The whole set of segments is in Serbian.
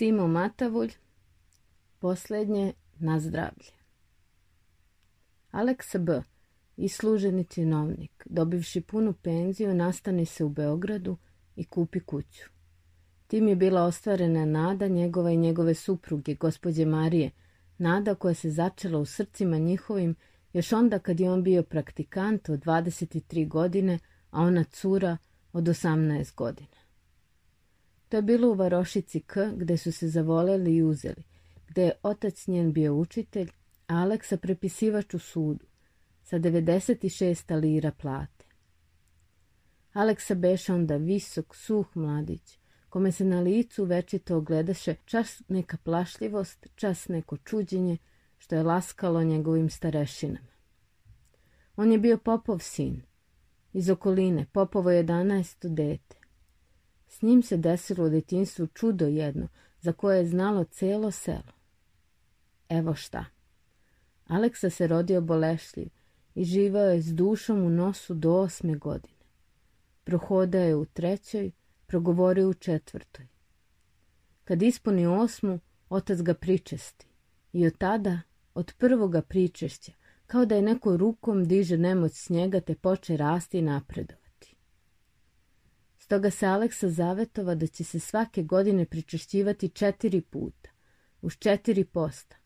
Simo Matavulj, posljednje na zdravlje. Aleksa B. i služeni činovnik, dobivši punu penziju, nastani se u Beogradu i kupi kuću. Tim je bila ostvarena nada njegova i njegove supruge, gospođe Marije, nada koja se začela u srcima njihovim još onda kad je on bio praktikant od 23 godine, a ona cura od 18 godina. To je bilo u Varošici K, gde su se zavoleli i uzeli, gde je otac njen bio učitelj, a Aleksa prepisivač u sudu, sa 96 lira plate. Aleksa beše onda visok, suh mladić, kome se na licu večito ogledaše čas neka plašljivost, čas neko čuđenje, što je laskalo njegovim starešinama. On je bio popov sin, iz okoline, popovo 11. dete. S njim se desilo u detinstvu čudo jedno, za koje je znalo celo selo. Evo šta. Aleksa se rodio bolešljiv i živao je s dušom u nosu do osme godine. Prohodao je u trećoj, progovorio u četvrtoj. Kad ispuni osmu, otac ga pričesti i od tada, od prvoga pričešća, kao da je neko rukom diže nemoć s njega te poče rasti i napredo. Stoga se Aleksa zavetova da će se svake godine pričešćivati četiri puta, uz četiri posta,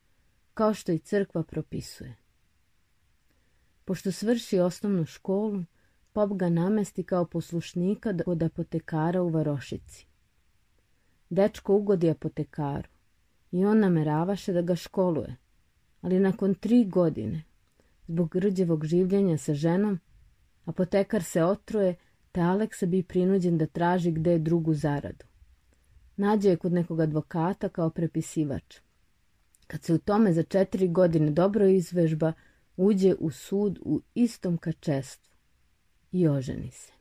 kao što i crkva propisuje. Pošto svrši osnovnu školu, pop ga namesti kao poslušnika od apotekara u Varošici. Dečko ugodi apotekaru i on nameravaše da ga školuje, ali nakon tri godine, zbog grđevog življenja sa ženom, apotekar se otruje te Aleksa bi prinuđen da traži gde drugu zaradu. Nađe je kod nekog advokata kao prepisivač. Kad se u tome za četiri godine dobro izvežba, uđe u sud u istom kačestvu i oženi se.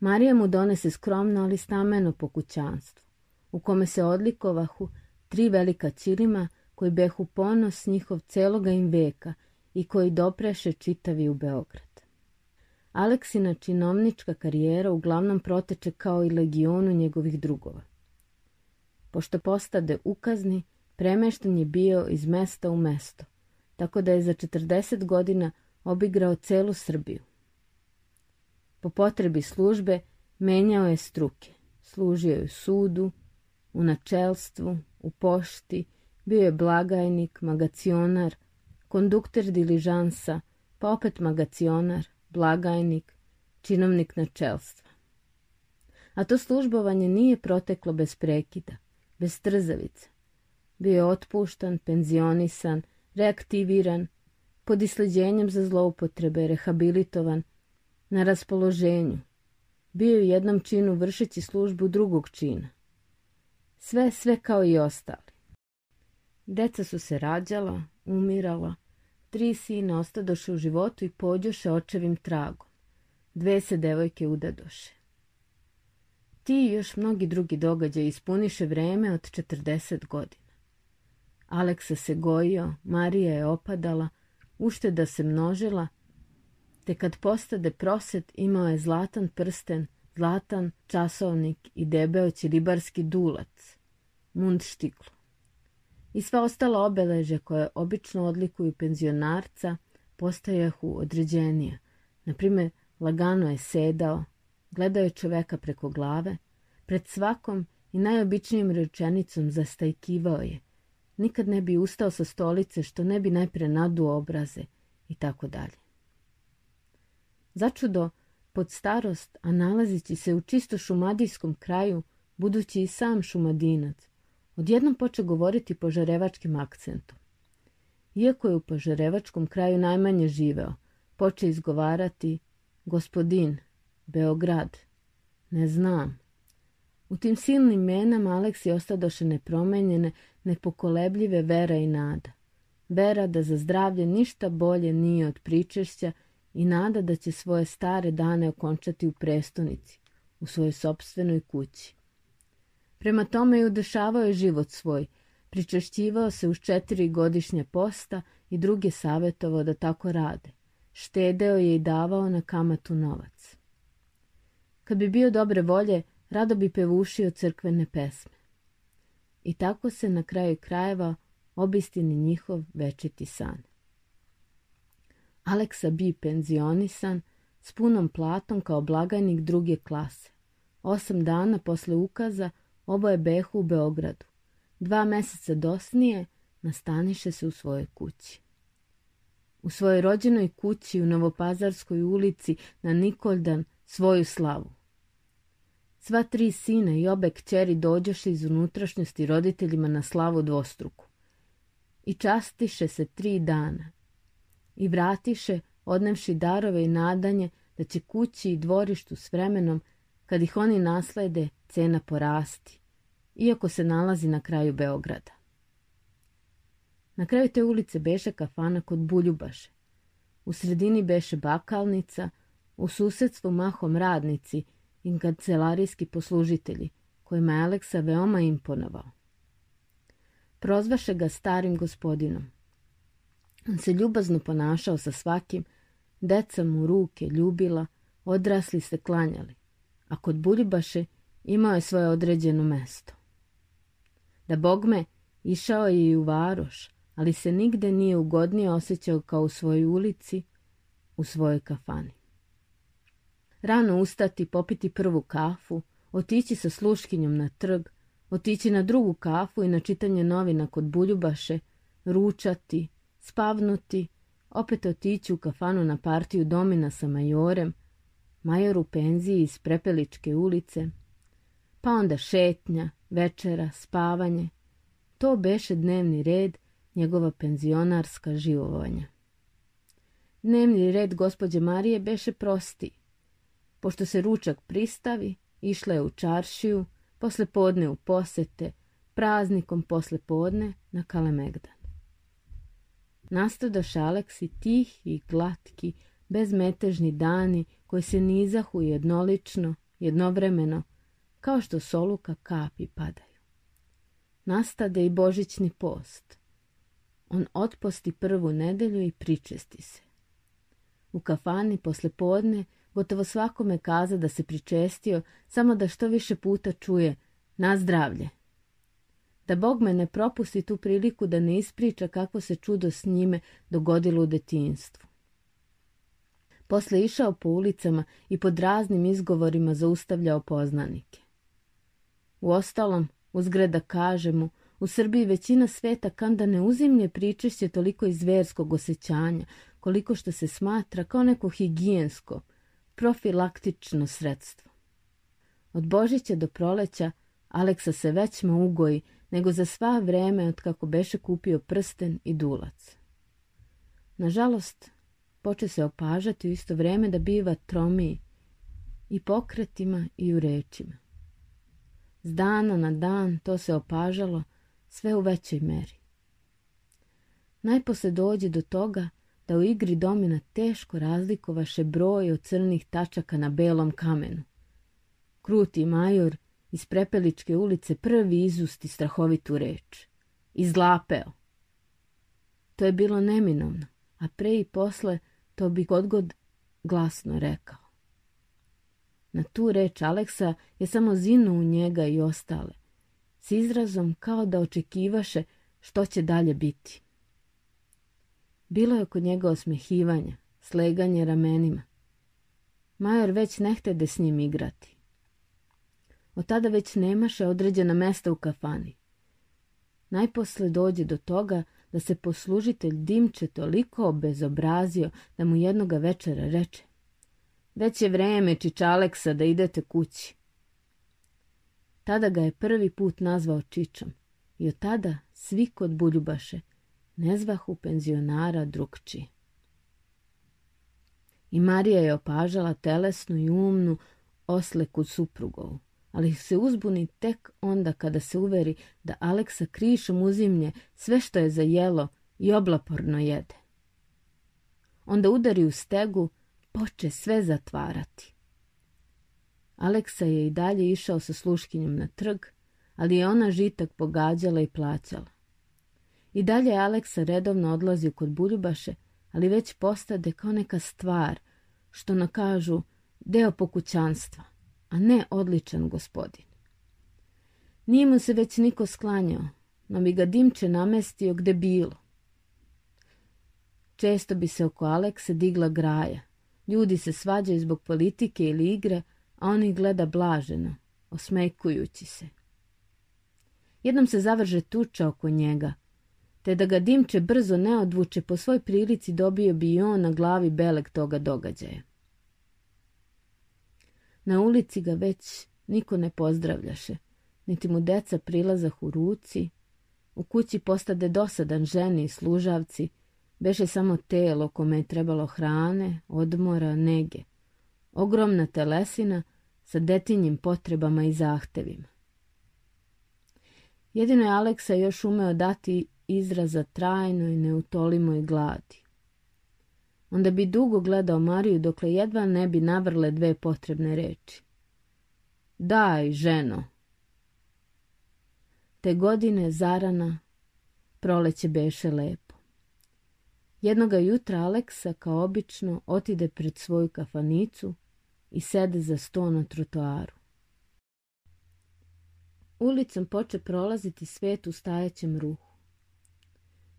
Marija mu donese skromno, ali stameno pokućanstvo, u kome se odlikovahu tri velika ćilima koji behu ponos njihov celoga im veka i koji dopreše čitavi u Beograd. Aleksina činovnička karijera uglavnom proteče kao i legionu njegovih drugova. Pošto postade ukazni, premešten je bio iz mesta u mesto, tako da je za 40 godina obigrao celu Srbiju. Po potrebi službe menjao je struke. Služio je u sudu, u načelstvu, u pošti, bio je blagajnik, magacionar, kondukter diližansa, pa opet magacionar – blagajnik, činovnik načelstva. A to službovanje nije proteklo bez prekida, bez trzavica. Bio je otpuštan, penzionisan, reaktiviran, pod isleđenjem za zloupotrebe, rehabilitovan, na raspoloženju. Bio je u jednom činu vršeći službu drugog čina. Sve, sve kao i ostali. Deca su se rađala, umirala, Tri sina ostadoše u životu i pođoše očevim tragom. Dve se devojke udadoše. Ti i još mnogi drugi događaj ispuniše vreme od 40 godina. Aleksa se gojio, Marija je opadala, ušteda se množila, te kad postade proset imao je zlatan prsten, zlatan časovnik i debeo ćelibarski dulac, mundštiklu i sva ostala obeleže koje obično odlikuju penzionarca postajahu određenija. Naprimer, lagano je sedao, gledao je čoveka preko glave, pred svakom i najobičnijom rečenicom zastajkivao je. Nikad ne bi ustao sa stolice što ne bi najpre naduo obraze i tako dalje. Začudo, pod starost, a nalazići se u čisto šumadijskom kraju, budući i sam šumadinac, Odjednom poče govoriti požarevačkim akcentom. Iako je u požarevačkom kraju najmanje živeo, poče izgovarati gospodin, Beograd, ne znam. U tim silnim menama Aleksi ostadoše nepromenjene, nepokolebljive vera i nada. Vera da za zdravlje ništa bolje nije od pričešća i nada da će svoje stare dane okončati u prestonici, u svojoj sobstvenoj kući. Prema tome i udešavao je život svoj. Pričešćivao se uz četiri godišnje posta i druge savjetovao da tako rade. Štedeo je i davao na kamatu novac. Kad bi bio dobre volje, rado bi pevušio crkvene pesme. I tako se na kraju krajeva obistini njihov večiti san. Aleksa bi penzionisan s punom platom kao blagajnik druge klase. Osam dana posle ukaza Oboje behu u Beogradu. Dva meseca dosnije nastaniše se u svojoj kući. U svojoj rođenoj kući u Novopazarskoj ulici na Nikoldan svoju slavu. Sva tri sina i obe kćeri dođoše iz unutrašnjosti roditeljima na slavu dvostruku. I častiše se tri dana. I vratiše, odnevši darove i nadanje da će kući i dvorištu s vremenom, kad ih oni naslede, cena porasti iako se nalazi na kraju Beograda. Na kraju te ulice beše kafana kod Buljubaše. U sredini beše bakalnica, u susedstvu mahom radnici i kancelarijski poslužitelji, kojima je Aleksa veoma imponovao. Prozvaše ga starim gospodinom. On se ljubazno ponašao sa svakim, deca mu ruke ljubila, odrasli se klanjali, a kod Buljubaše imao je svoje određeno mesto. Da bogme, išao je i u varoš, ali se nigde nije ugodnije osjećao kao u svojoj ulici, u svojoj kafani. Rano ustati, popiti prvu kafu, otići sa sluškinjom na trg, otići na drugu kafu i na čitanje novina kod Buljubaše, ručati, spavnuti, opet otići u kafanu na partiju domina sa majorem, major u penziji iz Prepeličke ulice, pa onda šetnja, večera, spavanje. To beše dnevni red njegova penzionarska živovanja. Dnevni red gospođe Marije beše prosti. Pošto se ručak pristavi, išla je u čaršiju, posle podne u posete, praznikom posle podne na Kalemegdan. Nastadoš Aleksi tihi, glatki, bezmetežni dani koji se nizahu jednolično, jednovremeno, kao što soluka kapi padaju. Nastade i božićni post. On otposti prvu nedelju i pričesti se. U kafani posle podne gotovo svakome kaza da se pričestio, samo da što više puta čuje na zdravlje. Da Bog me ne propusti tu priliku da ne ispriča kako se čudo s njime dogodilo u detinstvu. Posle išao po ulicama i pod raznim izgovorima zaustavljao poznanike. Uostalom, uzgled da kažemo, u Srbiji većina sveta kanda ne uzimlje pričešće toliko izverskog verskog osjećanja, koliko što se smatra kao neko higijensko, profilaktično sredstvo. Od Božića do proleća Aleksa se već ma ugoji nego za sva vreme od kako beše kupio prsten i dulac. Nažalost, poče se opažati u isto vreme da biva tromiji i pokretima i u rečima. S dana na dan to se opažalo sve u većoj meri. Najposle dođe do toga da u igri domina teško razlikovaše broj od crnih tačaka na belom kamenu. Kruti major iz Prepeličke ulice prvi izusti strahovitu reč. Izlapeo. To je bilo neminovno, a pre i posle to bi odgod glasno rekao. Na tu reč Aleksa je samo zinu u njega i ostale, s izrazom kao da očekivaše što će dalje biti. Bilo je kod njega osmehivanja, sleganje ramenima. Major već nehte da s njim igrati. Od tada već nemaše određena mesta u kafani. Najposle dođe do toga da se poslužitelj Dimče toliko obezobrazio da mu jednoga večera reče Već da je vreme, Čiča Aleksa, da idete kući. Tada ga je prvi put nazvao Čičom i od tada svi kod Buljubaše ne zvahu penzionara drugčije. I Marija je opažala telesnu i umnu osleku suprugovu, ali se uzbuni tek onda kada se uveri da Aleksa krišom uzimlje sve što je zajelo i oblaporno jede. Onda udari u stegu poče sve zatvarati. Aleksa je i dalje išao sa sluškinjem na trg, ali je ona žitak pogađala i plaćala. I dalje Aleksa redovno odlazi kod Buljubaše, ali već postade kao neka stvar, što nakažu deo pokućanstva, a ne odličan gospodin. Nije mu se već niko sklanjao, no bi ga Dimče namestio gde bilo. Često bi se oko Alekse digla graja, Ljudi se svađaju zbog politike ili igre, a on ih gleda blaženo, osmejkujući se. Jednom se zavrže tuča oko njega, te da ga dimče brzo ne odvuče, po svoj prilici dobio bi i on na glavi beleg toga događaja. Na ulici ga već niko ne pozdravljaše, niti mu deca prilazah u ruci, u kući postade dosadan ženi i služavci, Beše samo telo kome je trebalo hrane, odmora, nege. Ogromna telesina sa detinjim potrebama i zahtevima. Jedino je Aleksa još umeo dati izraza trajnoj, neutolimoj gladi. Onda bi dugo gledao Mariju dokle jedva ne bi navrle dve potrebne reči. Daj, ženo! Te godine zarana, proleće beše lepo. Jednoga jutra Aleksa, kao obično, otide pred svoju kafanicu i sede za sto na trotoaru. Ulicom poče prolaziti svet u stajaćem ruhu.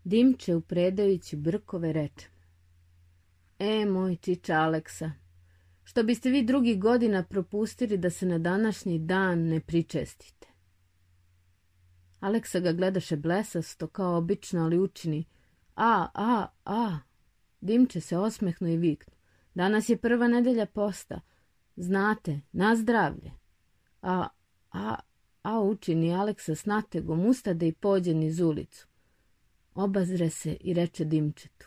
Dimče, upredajući brkove, reče. E, moj čiča Aleksa, što biste vi drugi godina propustili da se na današnji dan ne pričestite. Aleksa ga gledaše blesasto, kao obično, ali učini – A, a, a. Dimče se osmehnu i viknu. Danas je prva nedelja posta. Znate, na zdravlje. A, a, a učini Aleksa s nategom ustade i pođe niz ulicu. Obazre se i reče Dimčetu.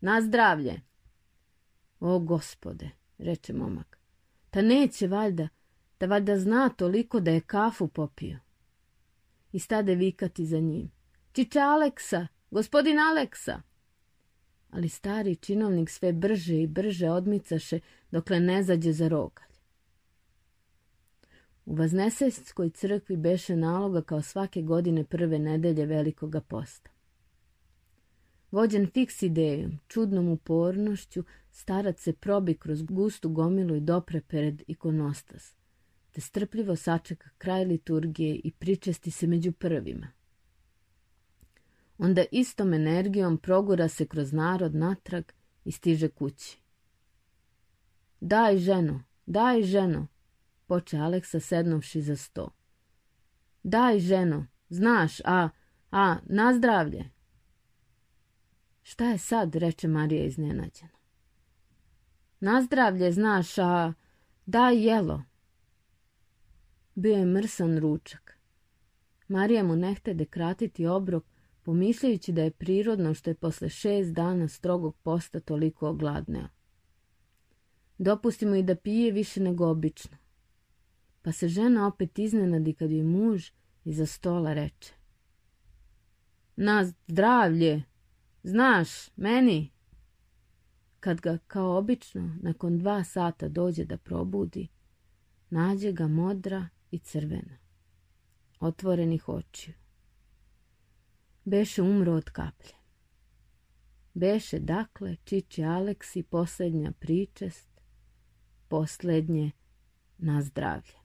Na zdravlje! O, gospode, reče momak. Ta neće valjda, da valjda zna toliko da je kafu popio. I stade vikati za njim. Čiče Aleksa, Gospodin Aleksa! Ali stari činovnik sve brže i brže odmicaše dokle ne zađe za rogalj. U Vaznesenskoj crkvi beše naloga kao svake godine prve nedelje velikoga posta. Vođen fiks idejom, čudnom upornošću, starac se probi kroz gustu gomilu i dopre pred ikonostas, te strpljivo sačeka kraj liturgije i pričesti se među prvima – onda istom energijom progura se kroz narod natrag i stiže kući. Daj ženo, daj ženo, poče Aleksa sednovši za sto. Daj ženo, znaš, a, a, na zdravlje. Šta je sad, reče Marija iznenađena. Na zdravlje, znaš, a, daj jelo. Bio je mrsan ručak. Marija mu nehtede kratiti obrok, pomišljajući da je prirodno što je posle šest dana strogog posta toliko ogladneo. Dopustimo i da pije više nego obično. Pa se žena opet iznenadi kad je muž iza stola reče. Na zdravlje, znaš, meni. Kad ga, kao obično, nakon dva sata dođe da probudi, nađe ga modra i crvena, otvorenih očiju beše umro od kaplje. Beše dakle Čiči Aleksi posljednja pričest, posljednje na zdravlje.